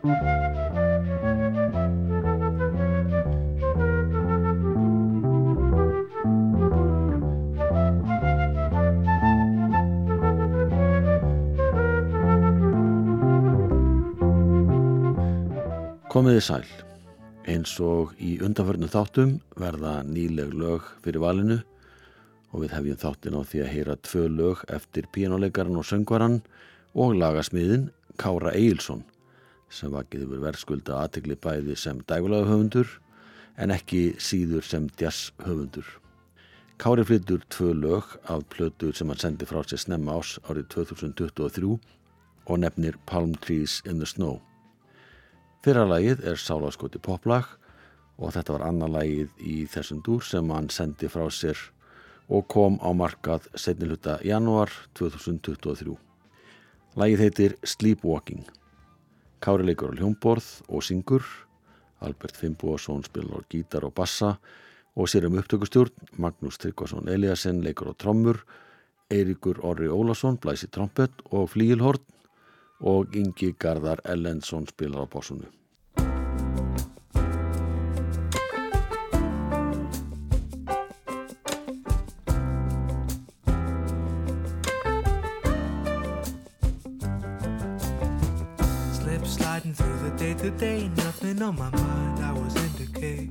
Komiði sæl. Eins og í undanförnu þáttum verða nýleg lög fyrir valinu og við hefjum þáttin á því að heyra tvö lög eftir píjánuleikaran og söngvaran og lagasmiðin Kára Eilsson sem vakið yfir verðskulda aðtegli bæði sem dægulega höfundur en ekki síður sem jazz höfundur. Kári flyttur tvö lög af plötur sem hann sendi frá sér snemma ás árið 2023 og nefnir Palm Trees in the Snow. Fyrra lagið er Sálaskoti poplag og þetta var annar lagið í þessum dúr sem hann sendi frá sér og kom á markað setni hluta janúar 2023. Lagið heitir Sleepwalking. Kári leikur á hljómborð og syngur, Albert Fimboðsson spilar á gítar og bassa. Og sér um upptökustjórn, Magnús Tryggvason Eliasson leikur á trommur, Eiríkur Orri Ólason blæsi trompet og flíilhorn og Ingi Garðar Ellensson spilar á bósunu. Sliding through the day to day, nothing on my mind, I was in decay.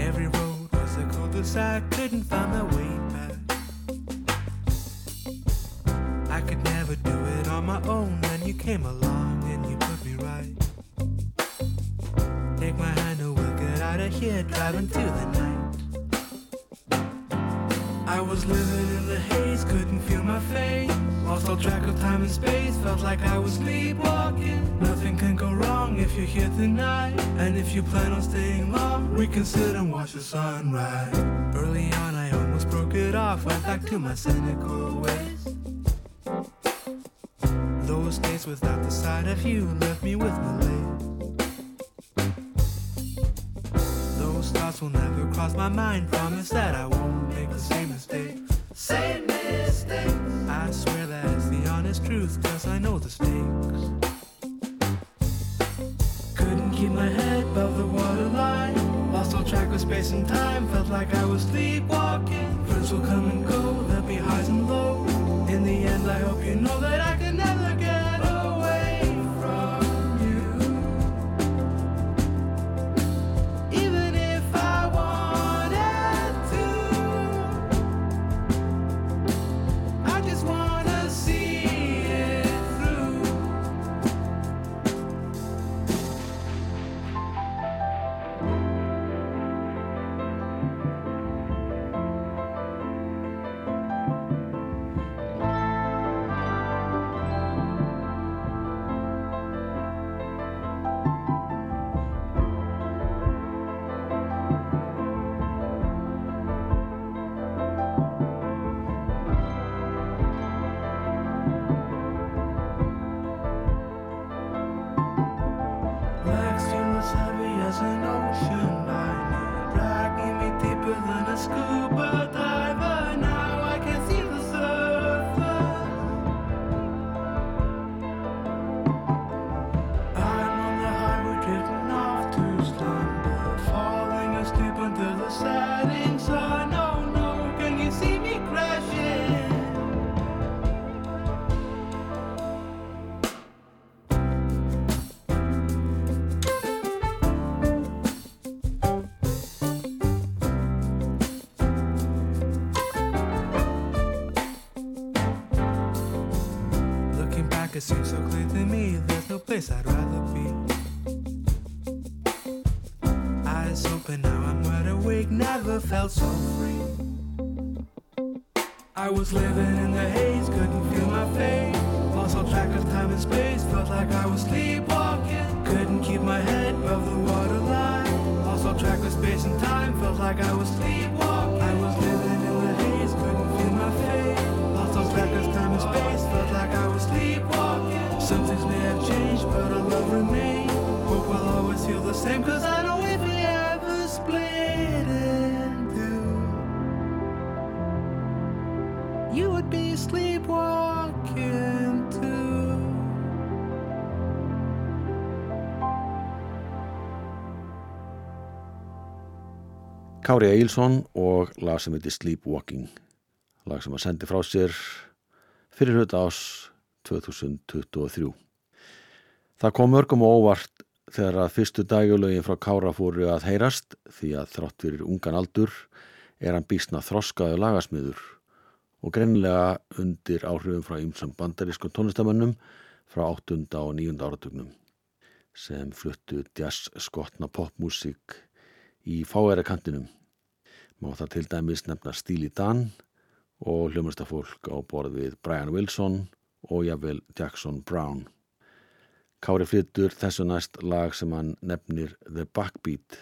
Every road was a cul-de-sac, couldn't find my way back. I could never do it on my own, then you came along and you put me right. Take my hand and we'll get out of here, driving through the night. I was living in the haze, couldn't feel my face. Lost all track of time and space, felt like I was sleepwalking. Nothing can go wrong if you're here tonight. And if you plan on staying long, we can sit and watch the sunrise. Early on, I almost broke it off, went back to my cynical ways. Those days without the sight of you left me with malaise. Those thoughts will never cross my mind. Promise that I won't make the same mistake. Same mistake. I swear honest truth, cause I know the stakes. Couldn't keep my head above the waterline. Lost all track of space and time. Felt like I was sleepwalking. Friends will come and go, there'll be highs and lows. In the end, I hope you know that I felt so free. I was living in the haze, couldn't feel my face. Lost all track of time and space, felt like I was sleepwalking. Couldn't keep my head above the waterline. Lost all track of space and time, felt like I was sleepwalking. I was living in the haze, couldn't feel my face. Lost all track of time and space, felt like I was sleepwalking. Some things may have changed, but our love remains. Hope will always feel the same, cause I know if we ever split in be sleepwalking too. Kári Eilsson og lag sem heitir Sleepwalking. Lag sem að sendi frá sér fyrir hluta ás 2023 Það kom örgum og óvart þegar að fyrstu dagjölaugin frá Kára fóru að heyrast því að þrátt fyrir ungan aldur er hann bísna þroskaðu lagasmiður og greinlega undir áhrifum frá ymsum bandarískum tónlistamönnum frá 8. og 9. áratugnum sem fluttu jazz skotna popmusík í fáæra kantinum. Má það til dæmis nefna Stíli Dan og hljómastafólk á borð við Brian Wilson og jafnvel Jackson Brown. Kári flyttur þessu næst lag sem hann nefnir The Backbeat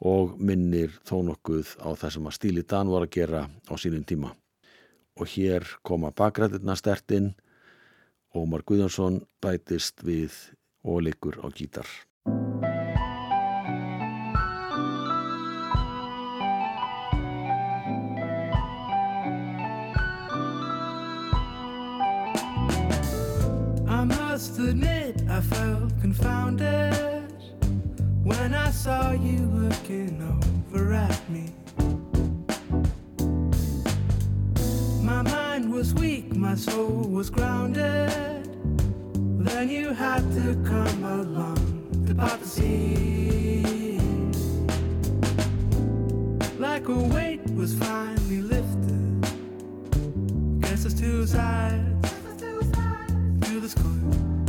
og minnir þó nokkuð á það sem að Stíli Dan var að gera á sínum tíma. Og hér koma bakrættirna stertinn, Ómar Guðjónsson bætist við og leikur á gítar. I must admit I felt confounded when I saw you looking over at me. Mind was weak, my soul was grounded. Then you had to come along to part the sea. Like a weight was finally lifted. Guess there's two sides to this coin.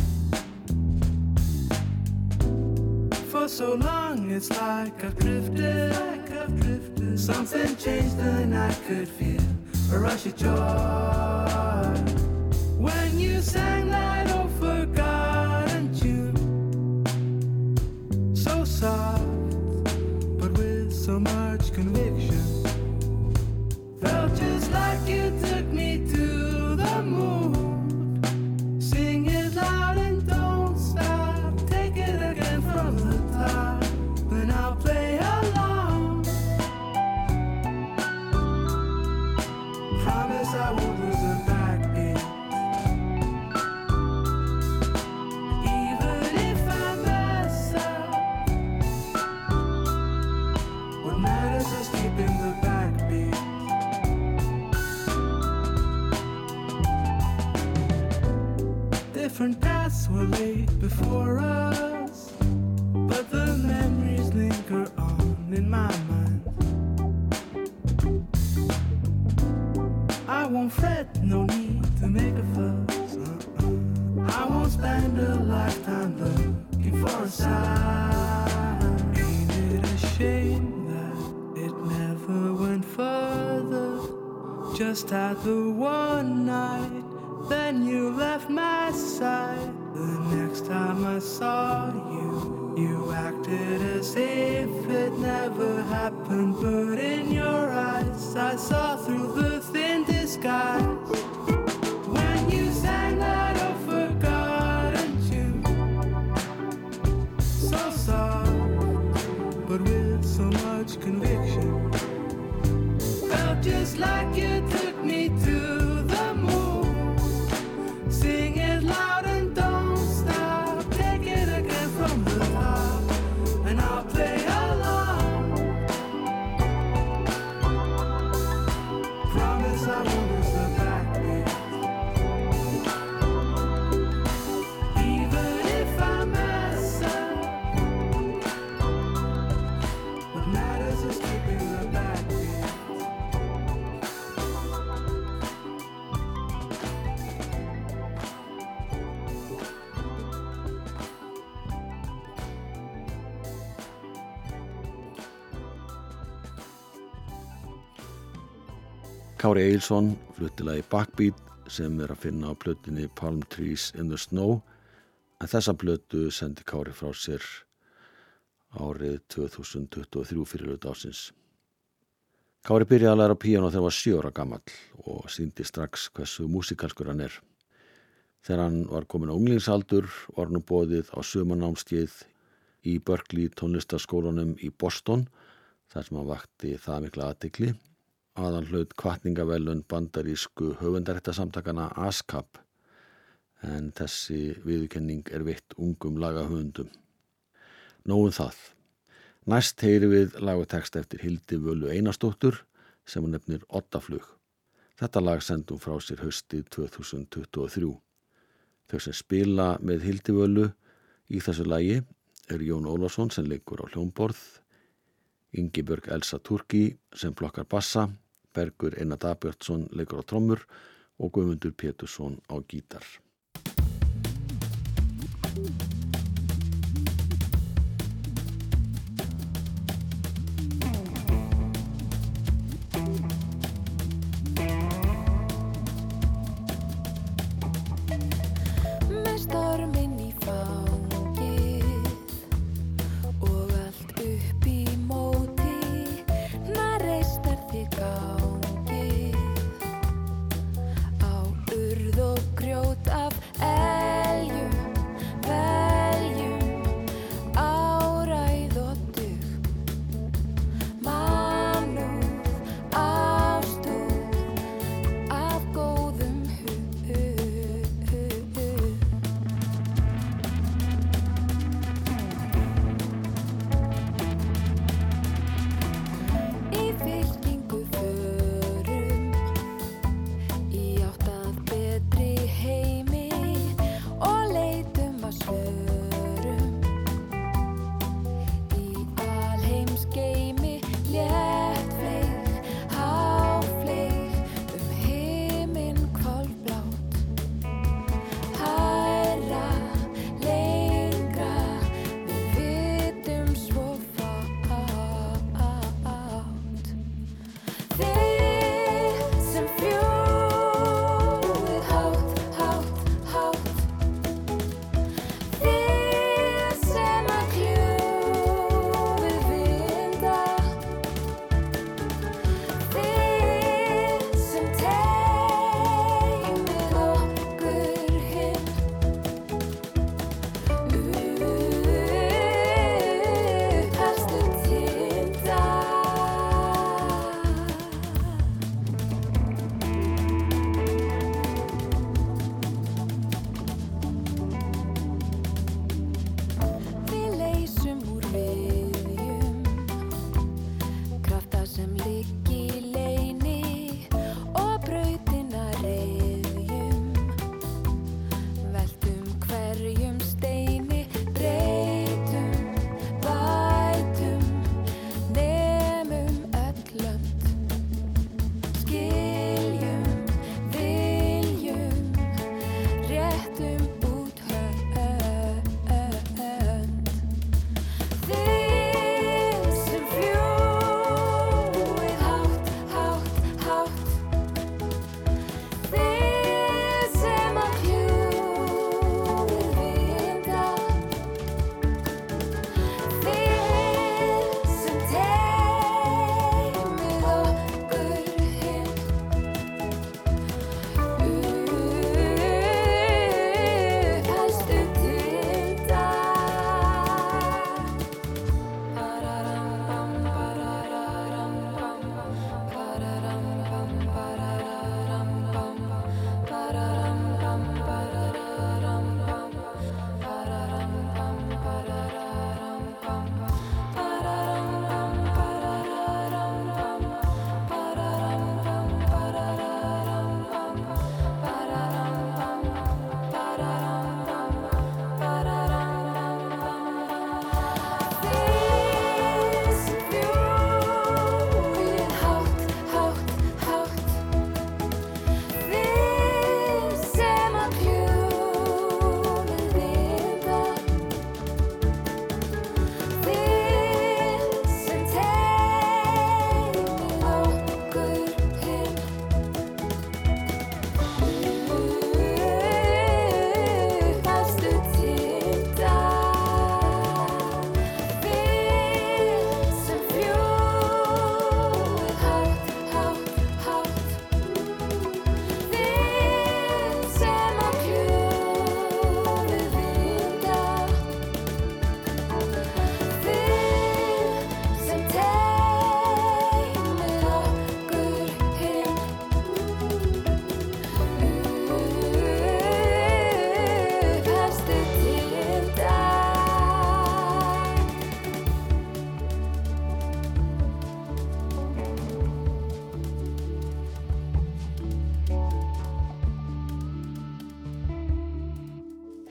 For so long, it's like I've drifted. Like I've drifted. Something changed and I could feel rush of joy when you sang that old forgotten tune. So soft, but with so much before us, but the memories linger on in my mind. I won't fret, no need to make a fuss. uh-uh. I won't spend a lifetime looking for a sign. Ain't it a shame that it never went further? Just had the Kári Eilsson fluttilega í Backbeat sem er að finna á plötunni Palm Trees in the Snow en þessa plötu sendi Kári frá sér árið 2023 fyrir ásins. Kári byrjaði að læra píano þegar hann var sjö ára gamall og síndi strax hversu músikalskur hann er. Þegar hann var komin á unglingsaldur var hann bóðið á sömanámskeið í Berkeley tónlistaskólanum í Boston þar sem hann vakti það mikla aðtikli aðan hlaut kvartningavelun bandarísku höfundaréttasamtakana ASCAP en þessi viðurkenning er veitt ungum lagahöfundum. Nóum það. Næst heyri við lagutekst eftir Hildi Völu Einarstóttur sem hann nefnir Ottaflug. Þetta lag sendum frá sér hösti 2023. Þau sem spila með Hildi Völu í þessu lagi er Jón Ólásson sem leikur á hljómborð, Yngibjörg Elsa Turki sem flokkar bassa, Bergur Einar Dabjörnsson leikur á trommur og Guðmundur Pétursson á gítar.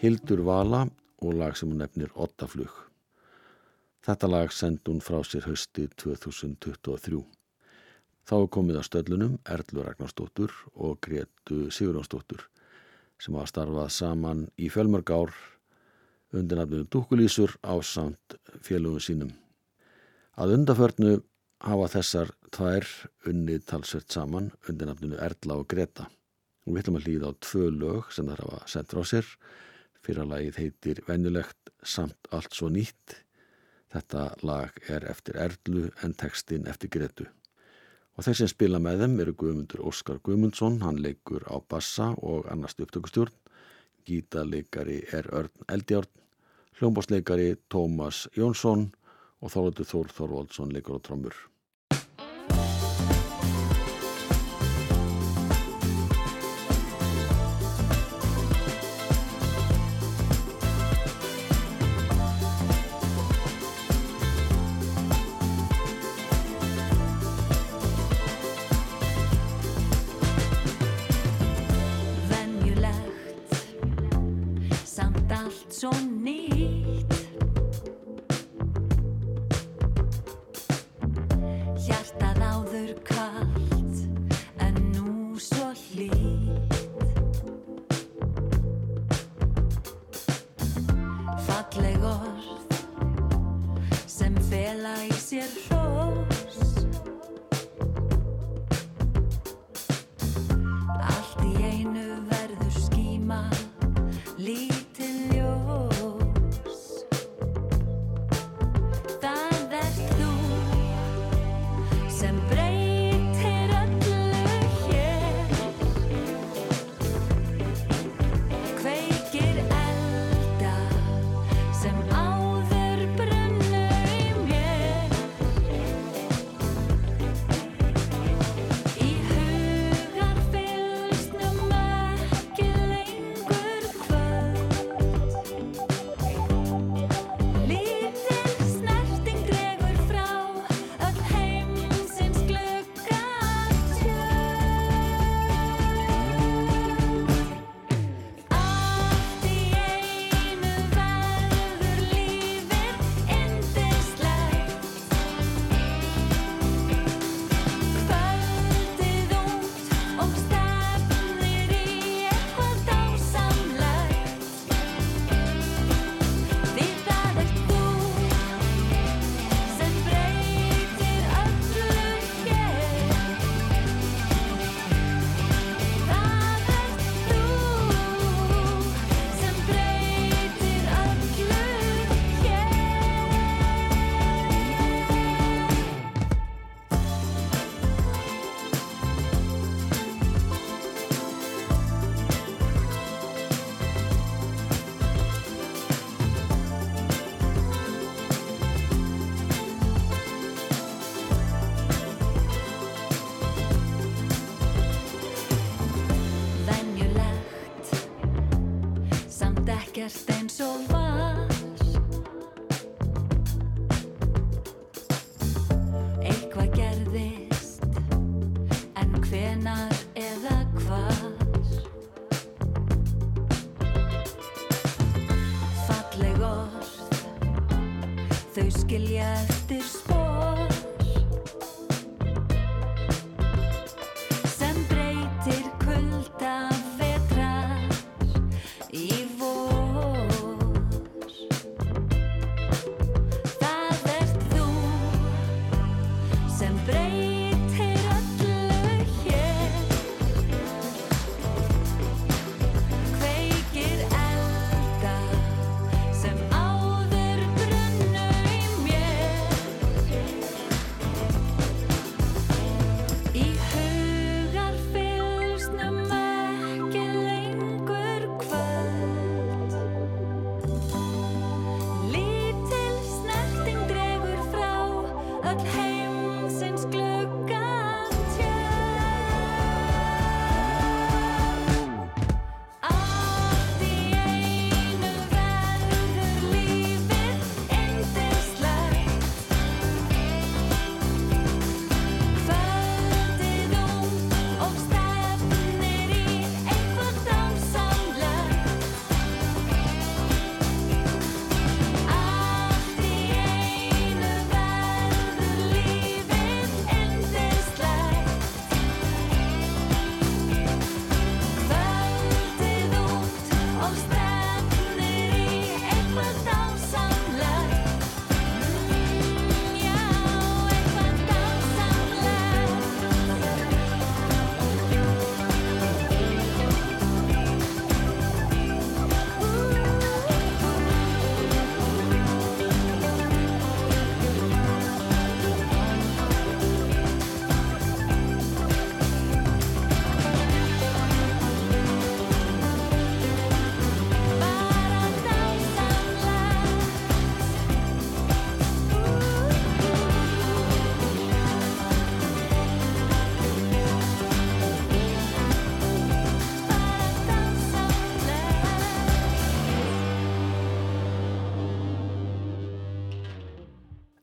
Hildur Vala og lag sem hún nefnir Ottaflug. Þetta lag sendi hún frá sér hösti 2023. Þá er komið að stöllunum Erlu Ragnarstóttur og Gretu Sigurjónsdóttur sem hafa starfað saman í fjölmörg ár undir nafnum Dúkulísur á samt félögum sínum. Að undaförnu hafa þessar tvær unnið talsvert saman undir nafnunu Erla og Greta. Við ætlum að hlýða á tvö lög sem það hafa sendt frá sér. Fyrra lagið heitir Venjulegt samt allt svo nýtt. Þetta lag er eftir Erlu en textin eftir Gretu. Og þeir sem spila með þeim eru Guðmundur Óskar Guðmundsson, hann leikur á bassa og annars upptökustjórn. Gítarleikari er Örn Eldjárn, hljómbásleikari Tómas Jónsson og Þorvaldur Þór Þorvaldsson leikur á trommur.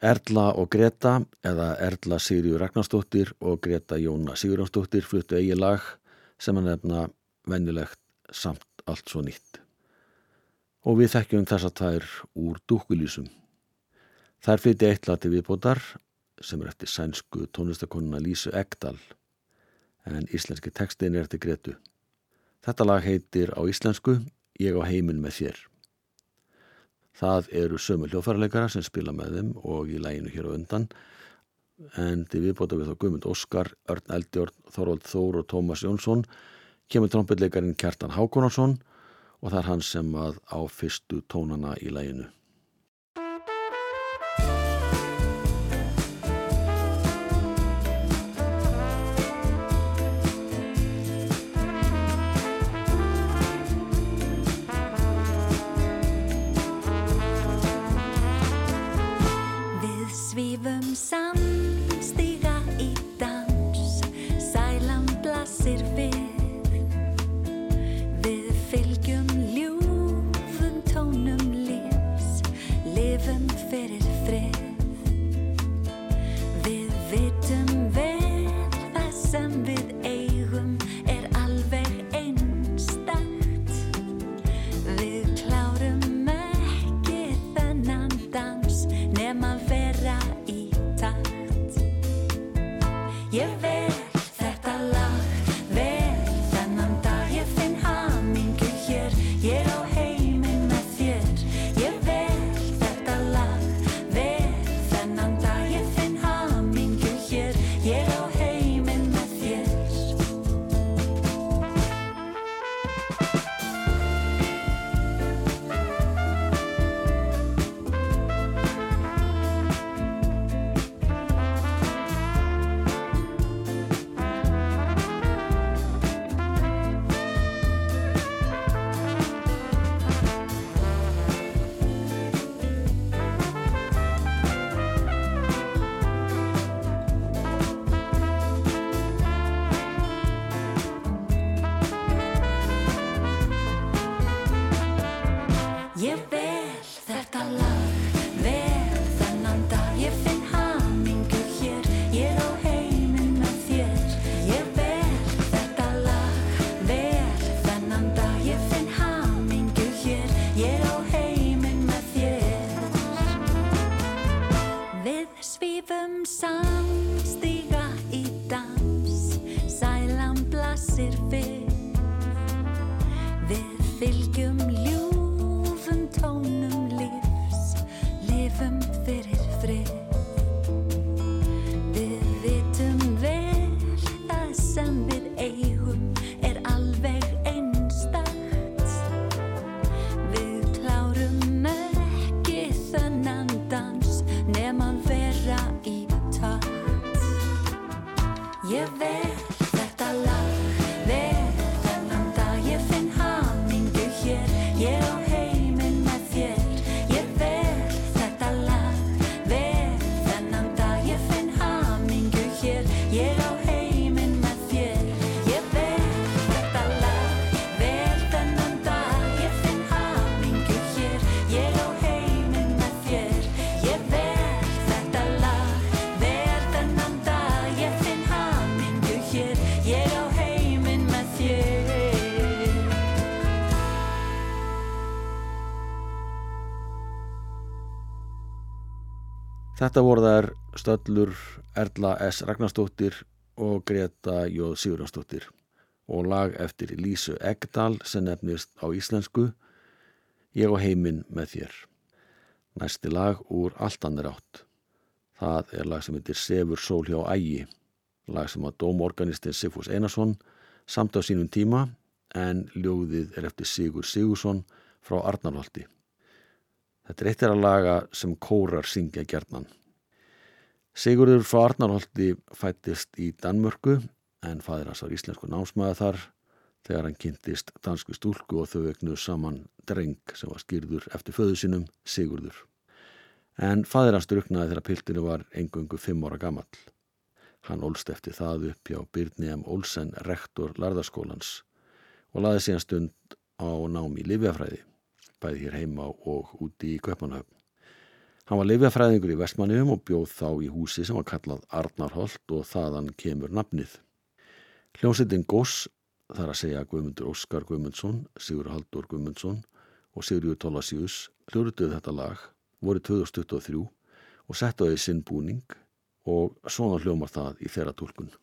Erla og Greta eða Erla Sigriður Ragnarstóttir og Greta Jóna Sigurjónsdóttir fluttu eigi lag sem að nefna vennilegt samt allt svo nýtt. Og við þekkjum þessa tvær úr dúkulísum. Þær flytti eitt lag til viðbótar sem er eftir sænsku tónlistakonuna Lísu Egdal en íslenski tekstin er eftir Gretu. Þetta lag heitir á íslensku Ég á heiminn með þér. Það eru sömu hljófarleikara sem spila með þeim og í læginu hér á undan en til viðbóta við þá Guðmund Óskar, Örn Eldjórn, Þorvald Þór og Tómas Jónsson kemur trombitleikarin Kjartan Hákonarsson og það er hann sem að á fyrstu tónana í læginu. Þetta voru þær stöllur Erla S. Ragnarstóttir og Greta J. Sigurðarstóttir og lag eftir Lísu Egdal sem nefnist á íslensku Ég og heiminn með þér. Næsti lag úr Alltannir átt. Það er lag sem heitir Sefur sól hjá ægi, lag sem að dómorganistin Sigfús Einarsson samt á sínum tíma en ljóðið er eftir Sigur Sigursson frá Arnarholti. Þetta er eitt er að laga sem kórar syngja gerðnan. Sigurður frá Arnarholti fættist í Danmörku en fæðir hans var íslensku námsmaða þar þegar hann kynntist dansku stúlku og þau vegnuð saman dreng sem var skýrður eftir föðu sínum Sigurður. En fæðir hans druknaði þegar piltinu var engungu fimm ára gammal. Hann ólst eftir það upp hjá Byrni M. Olsen, rektor Larðarskólans og laði síðan stund á námi í Livjafræði bæði hér heima og úti í Köpmanahöfn. Hann var lifjafræðingur í Vestmanniðum og bjóð þá í húsi sem var kallað Arnarholt og þaðan kemur nafnið. Hljómsveitin Goss, þar að segja Guðmundur Óskar Guðmundsson, Sigur Haldur Guðmundsson og Sigurður Tólasíus, hljóruðuð þetta lag, voru 2023 og sett á því sinn búning og svona hljómar það í þeirra tólkun.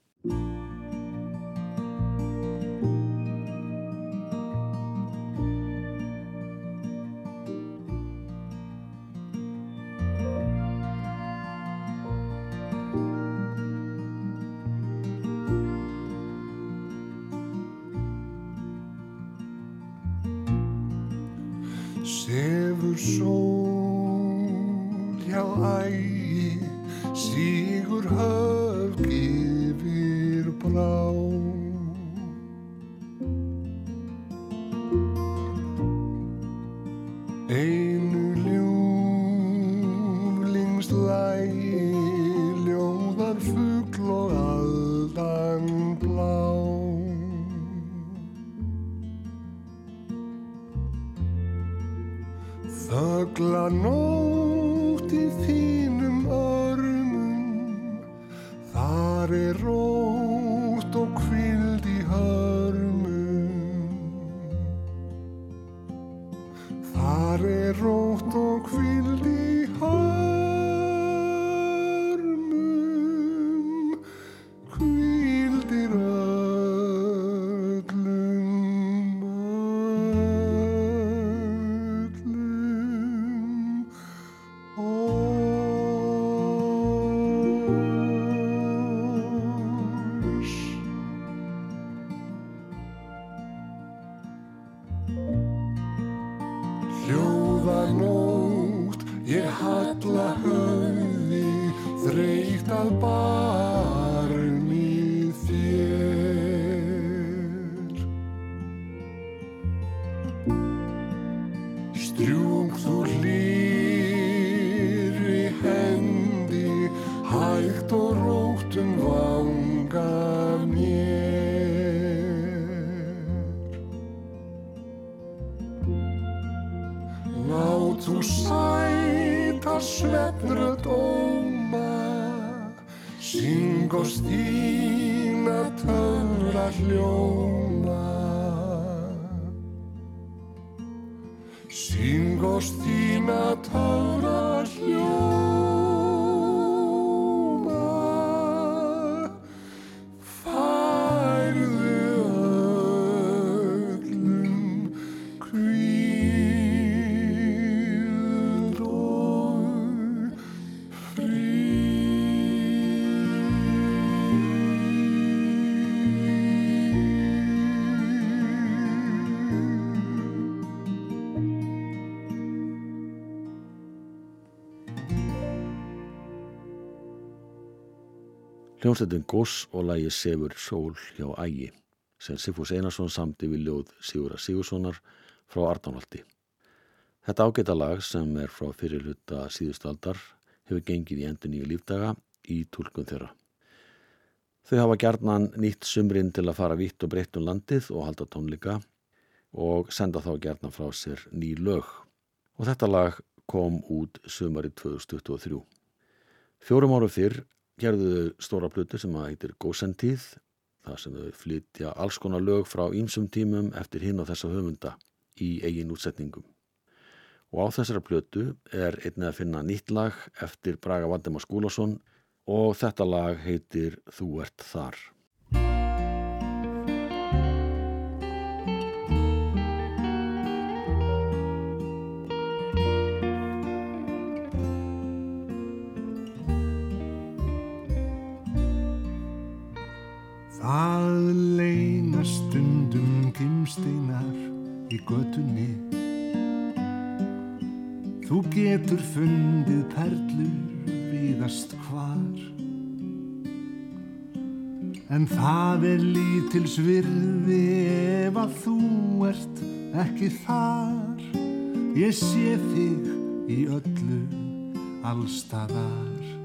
Hljómsveitin Goss og lægi Sefur Sól hjá Ægi sem Sigfús Einarsson samti við ljóð Sigura Sigurssonar frá Arnánholti. Þetta ágæta lag sem er frá fyrirluta síðustaldar hefur gengið í endun nýju lífdaga í tólkun þeirra. Þau hafa gjarnan nýtt sumrin til að fara vitt og breytt um landið og halda tónleika og senda þá gjarnan frá sér ný lög. Og þetta lag kom út sumari 2023. Fjórum áru fyrr gerðu þau stóra plötu sem að heitir Gósentíð, þar sem þau flytja alls konar lög frá ýmsum tímum eftir hinn og þessa höfunda í eigin útsetningum. Og á þessara plötu er einnig að finna nýtt lag eftir Braga Valdemar Skúlason og þetta lag heitir Þú ert þar. Í götunni. Þú getur fundið perlur víðast hvar. En það er lítils virði ef að þú ert ekki þar. Ég sé þig í öllu allstaðar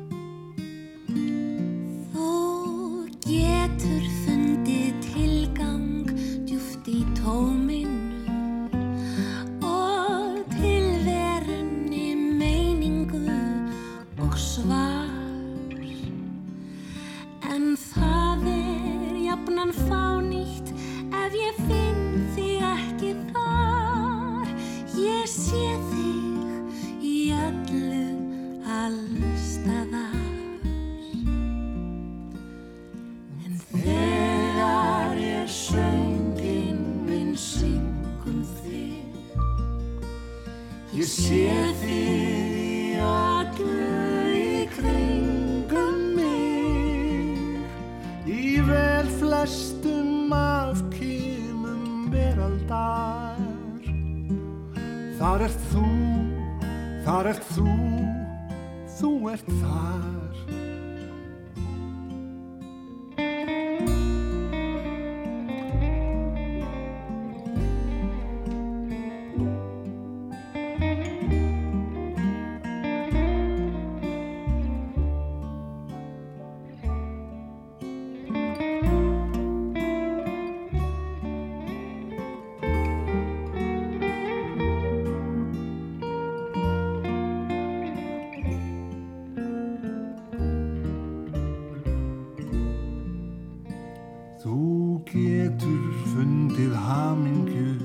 hamingju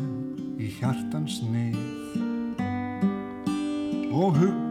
í hjartans neyð. Og huggunin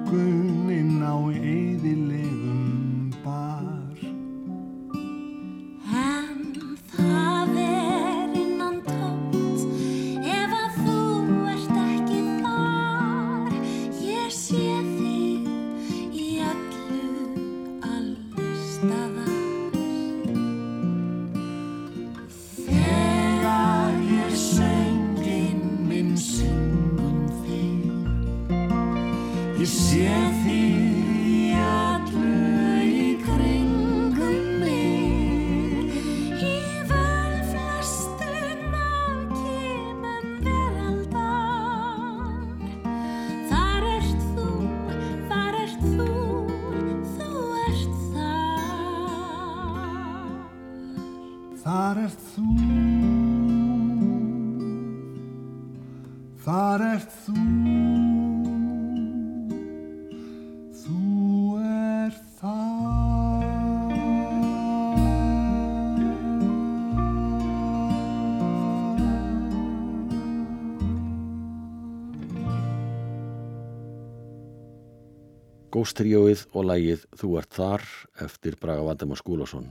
Góstríóið og lægið Þú ert þar eftir Braga Valdemar Skúlason.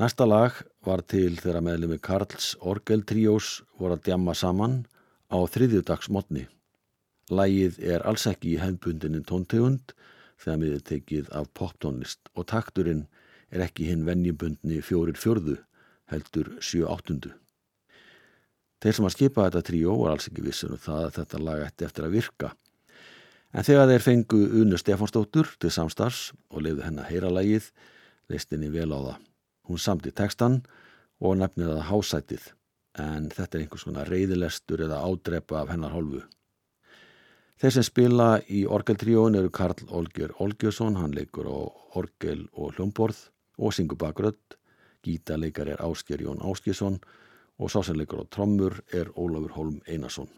Næsta lag var til þegar meðlumi Karls Orgel Tríós voru að djamma saman á þriðjudagsmotni. Lægið er alls ekki í hefðbundinin tóntegund þegar miður tekið af poptónlist og takturinn er ekki hinn venjubundni fjórir fjörðu heldur sjö áttundu. Þeir sem að skipa þetta tríó var alls ekki vissur um það að þetta lag ætti eftir að virka En þegar þeir fengu Unu Stefánsdóttur til samstars og lefðu henn að heyra lægið, leist henni vel á það. Hún samti textan og nefnir það hásætið, en þetta er einhvers konar reyðilestur eða ádrepa af hennar hálfu. Þeir sem spila í orgeltríón eru Karl Olger Olgjörsson, hann leikur á orgel og hljómborð og syngur bakrödd, gítaleikar er Ásker Jón Áskjesson og sá sem leikur á trommur er Ólafur Holm Einarsson.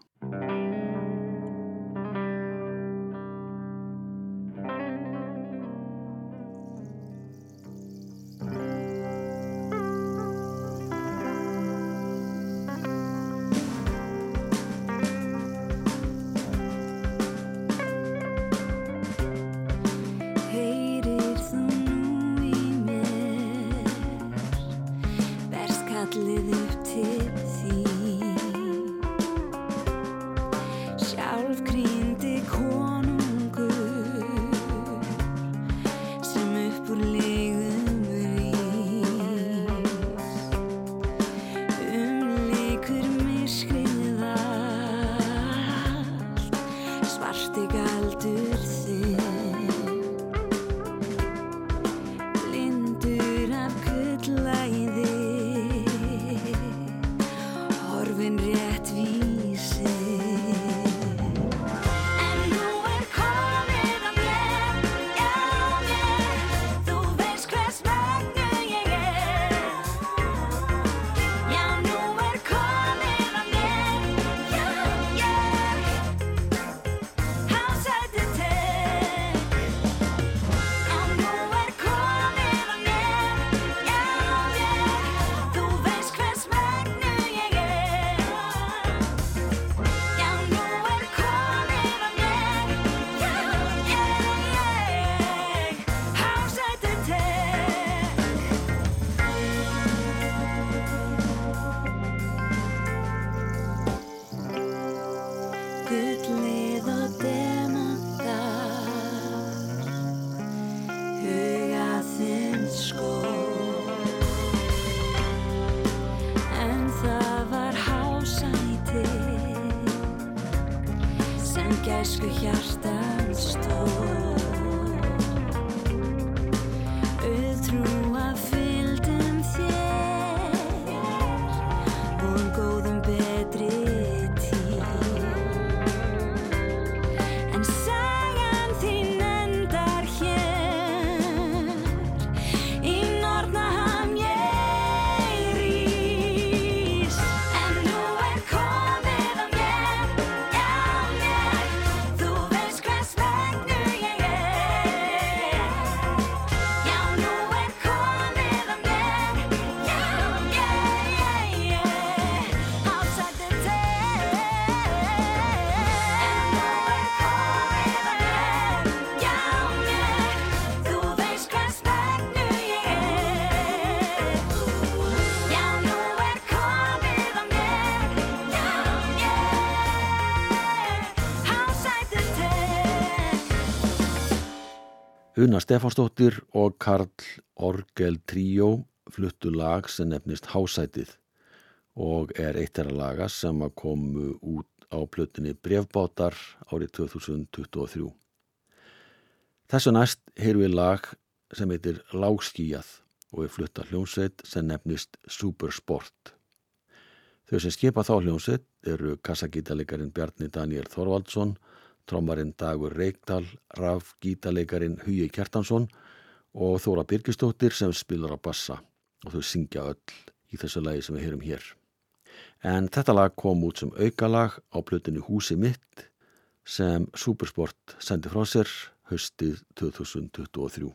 gæsku hjartan stór Una Stefánsdóttir og Karl Orgel Tríó fluttu lag sem nefnist Hásætið og er eitt þeirra laga sem komu út á plötunni Brefbátar árið 2023. Þessu næst heyrum við lag sem heitir Lágskíjað og er flutta hljómsveit sem nefnist Supersport. Þau sem skipa þá hljómsveit eru kassagítalegarin Bjarni Daniel Þorvaldsson, trommarinn Dagur Reykdal, raf gítalegarin Hugi Kjartansson og Þóra Birgistóttir sem spilar á bassa og þau syngja öll í þessu lagi sem við heyrum hér. En þetta lag kom út sem aukalag á plötunni Húsi mitt sem Supersport sendi frá sér haustið 2023.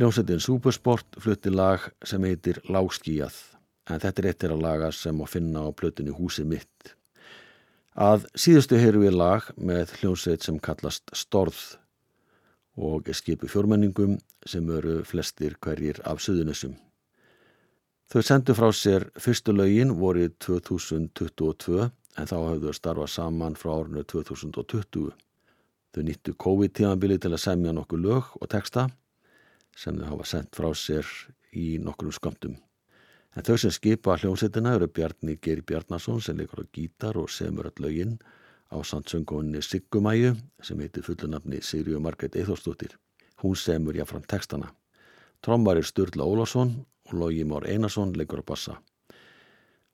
Hljómsveitin Supersport flutti lag sem heitir Lágskíjað en þetta er eittir að laga sem að finna á plötunni Húsi mitt. Að síðustu heyru við lag með hljómsveit sem kallast Storð og er skipu fjórmenningum sem eru flestir hverjir af Suðunessum. Þau sendu frá sér fyrstu lögin vorið 2022 en þá hafðu þau starfað saman frá árinu 2020. Þau nýttu COVID-tíðanbili til að semja nokkuð lög og texta sem þau hafa sendt frá sér í nokkrum skömmtum. En þau sem skipa hljómsveitina eru Bjarni Geir Bjarnason sem leikur á gítar og semur all lögin á sandsöngunni Siggumæju sem heitir fullunafni Sigriðu Margreit Eithórsdóttir. Hún semur jáfram textana. Trommar er Sturla Ólásson og Lógi Már Einarsson leikur á bassa.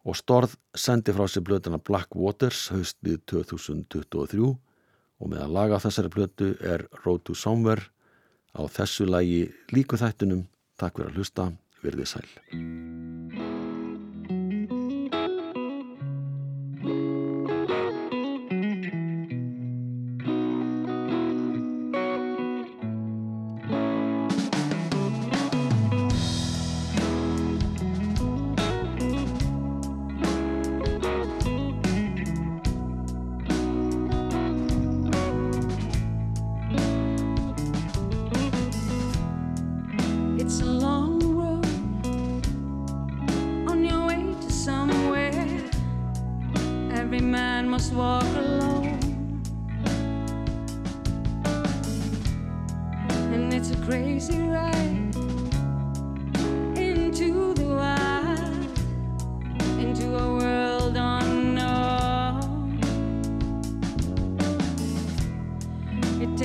Og Storð sendi frá sér blötuna Black Waters haustið 2023 og með að laga þessari blötu er Road to Somewhere Á þessu lagi líku þættinum, takk fyrir að hlusta, verðið sæl.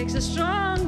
takes a strong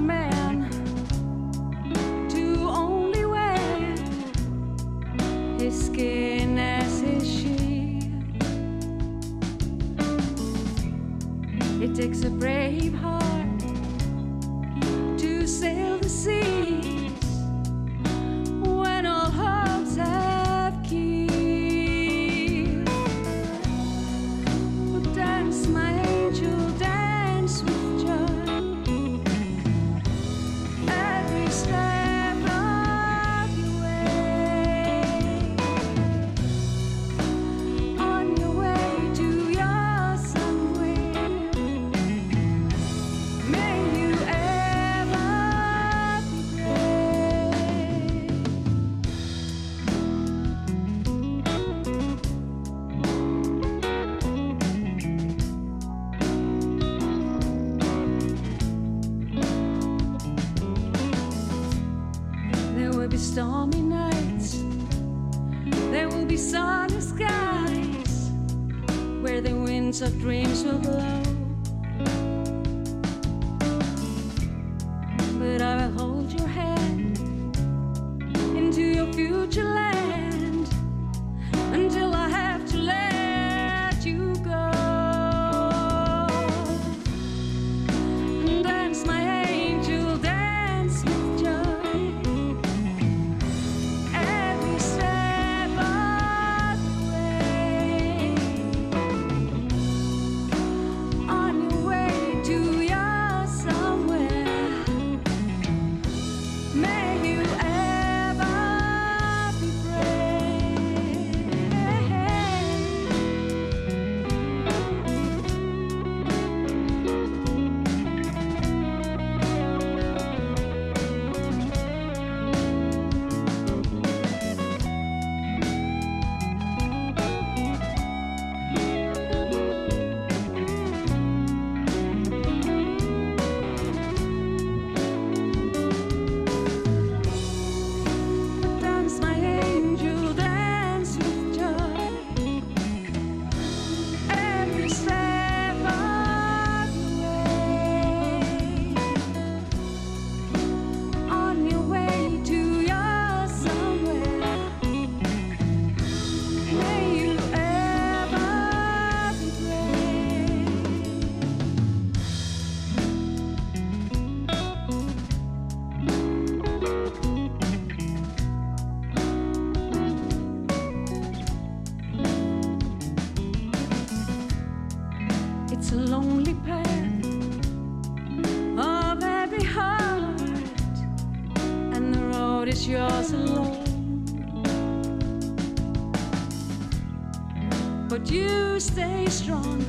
lonely path of every heart, and the road is yours alone. But you stay strong.